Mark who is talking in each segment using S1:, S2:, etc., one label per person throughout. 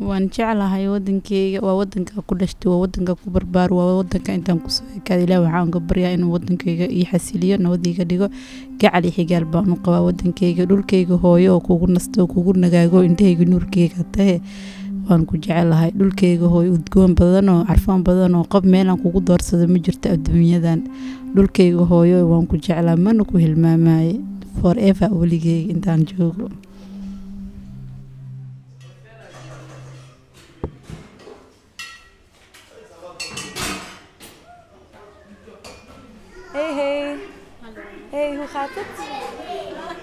S1: waan jeclahay wadankeyga waa wadanka ku dhashtay waa wadanka ku barbaaro waa wadanka intaan ku soo ekaada ilaah waxaan uga baryaa inuu wadankeyga ii xasiliyo nabad iga dhigo gacal xigaal baan u qabaa wadankeyga dhulkeyga hooyo oo kugu nasto kugu nagaago indhahayga nuurkeyga tahe waan ku jecelahay dhulkeyga hooyo udgoon badan oo carfaan badan oo qof meelaan kugu doorsado ma jirto adduunyadan dhulkeyga hooyo waan ku jeclaa mana ku hilmaamaye forever weligeyga intaan joogo
S2: Hey, hoe gaat het?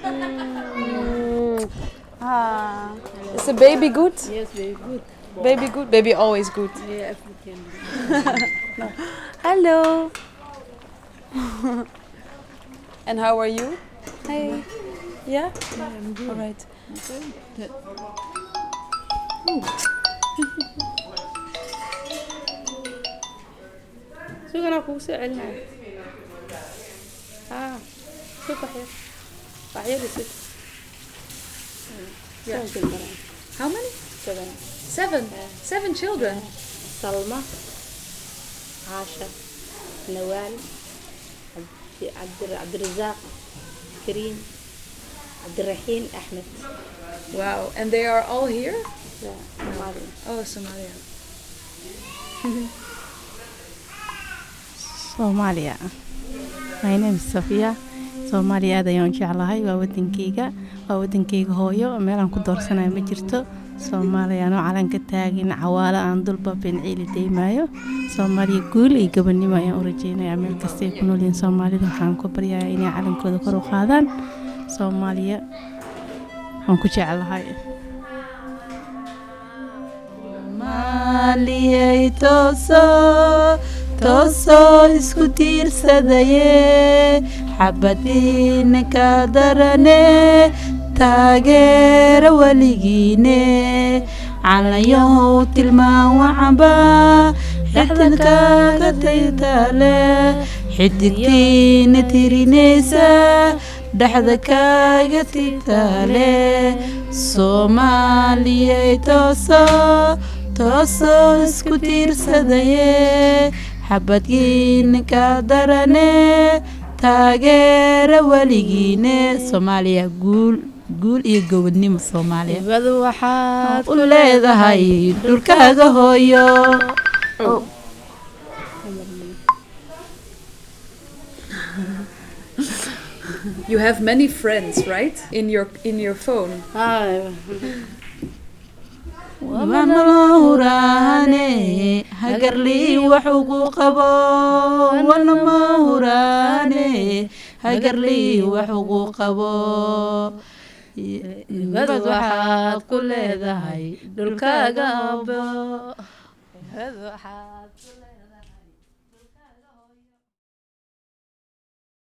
S2: Mm. Ah. Is the baby good?
S1: Yes, very good.
S2: Baby good? Baby always good.
S1: Yeah, African.
S2: Hello. and how are you? Hey. Yeah?
S1: I'm good.
S2: All right.
S1: Sí, para here. Para here is it. Yeah.
S2: How many?
S1: Seven.
S2: Seven? Yeah. Seven children?
S1: Yeah. سلمى عاشر نوال عبد عبد الرزاق Ahmed.
S2: Wow, and they are all here?
S1: Yeah, Somalia.
S2: Oh, Somalia.
S1: Somalia. My name is Sophia. Soomaaliya aad ayaan u jeclahay waa wadankeyga waa wadankeyga hooyo meelaan ku doorsanayo ma jirto. Soomaaliya anoo calan ka taagin cawaalo aan dulba benciili daymaayo soomaaliya guul iyo gabannimo ayaan u rajeynayaa. Meel kasta ay ku noolyihiin soomaalida waxaan ku baryayaa inay calankooda kor u qaadaan. Soomaaliya waan ku jeclahay. Isku tiirsadaye xabadiina ka darane taageera weligiine calayahow tilmaan wacaba xexdan kaaga taytaale xidigtiina tirinaysa dhexda kaaga titaale soomaaliyay tooso toosoo isku tiirsadaye xabadkiina ka darane taageera weligiine soomaaliya guul guul iyo gobodnimo soomaaliya waxaad u leedahay dhulkaaga hooyo
S2: You have many friends, right? In your in your phone.
S1: Wanaloo huraane hagarlii wax ugu qabo. Wanama huraane hagarlii wax ugu qabo. Ibadu waxaad ku leedahay dhulkaaga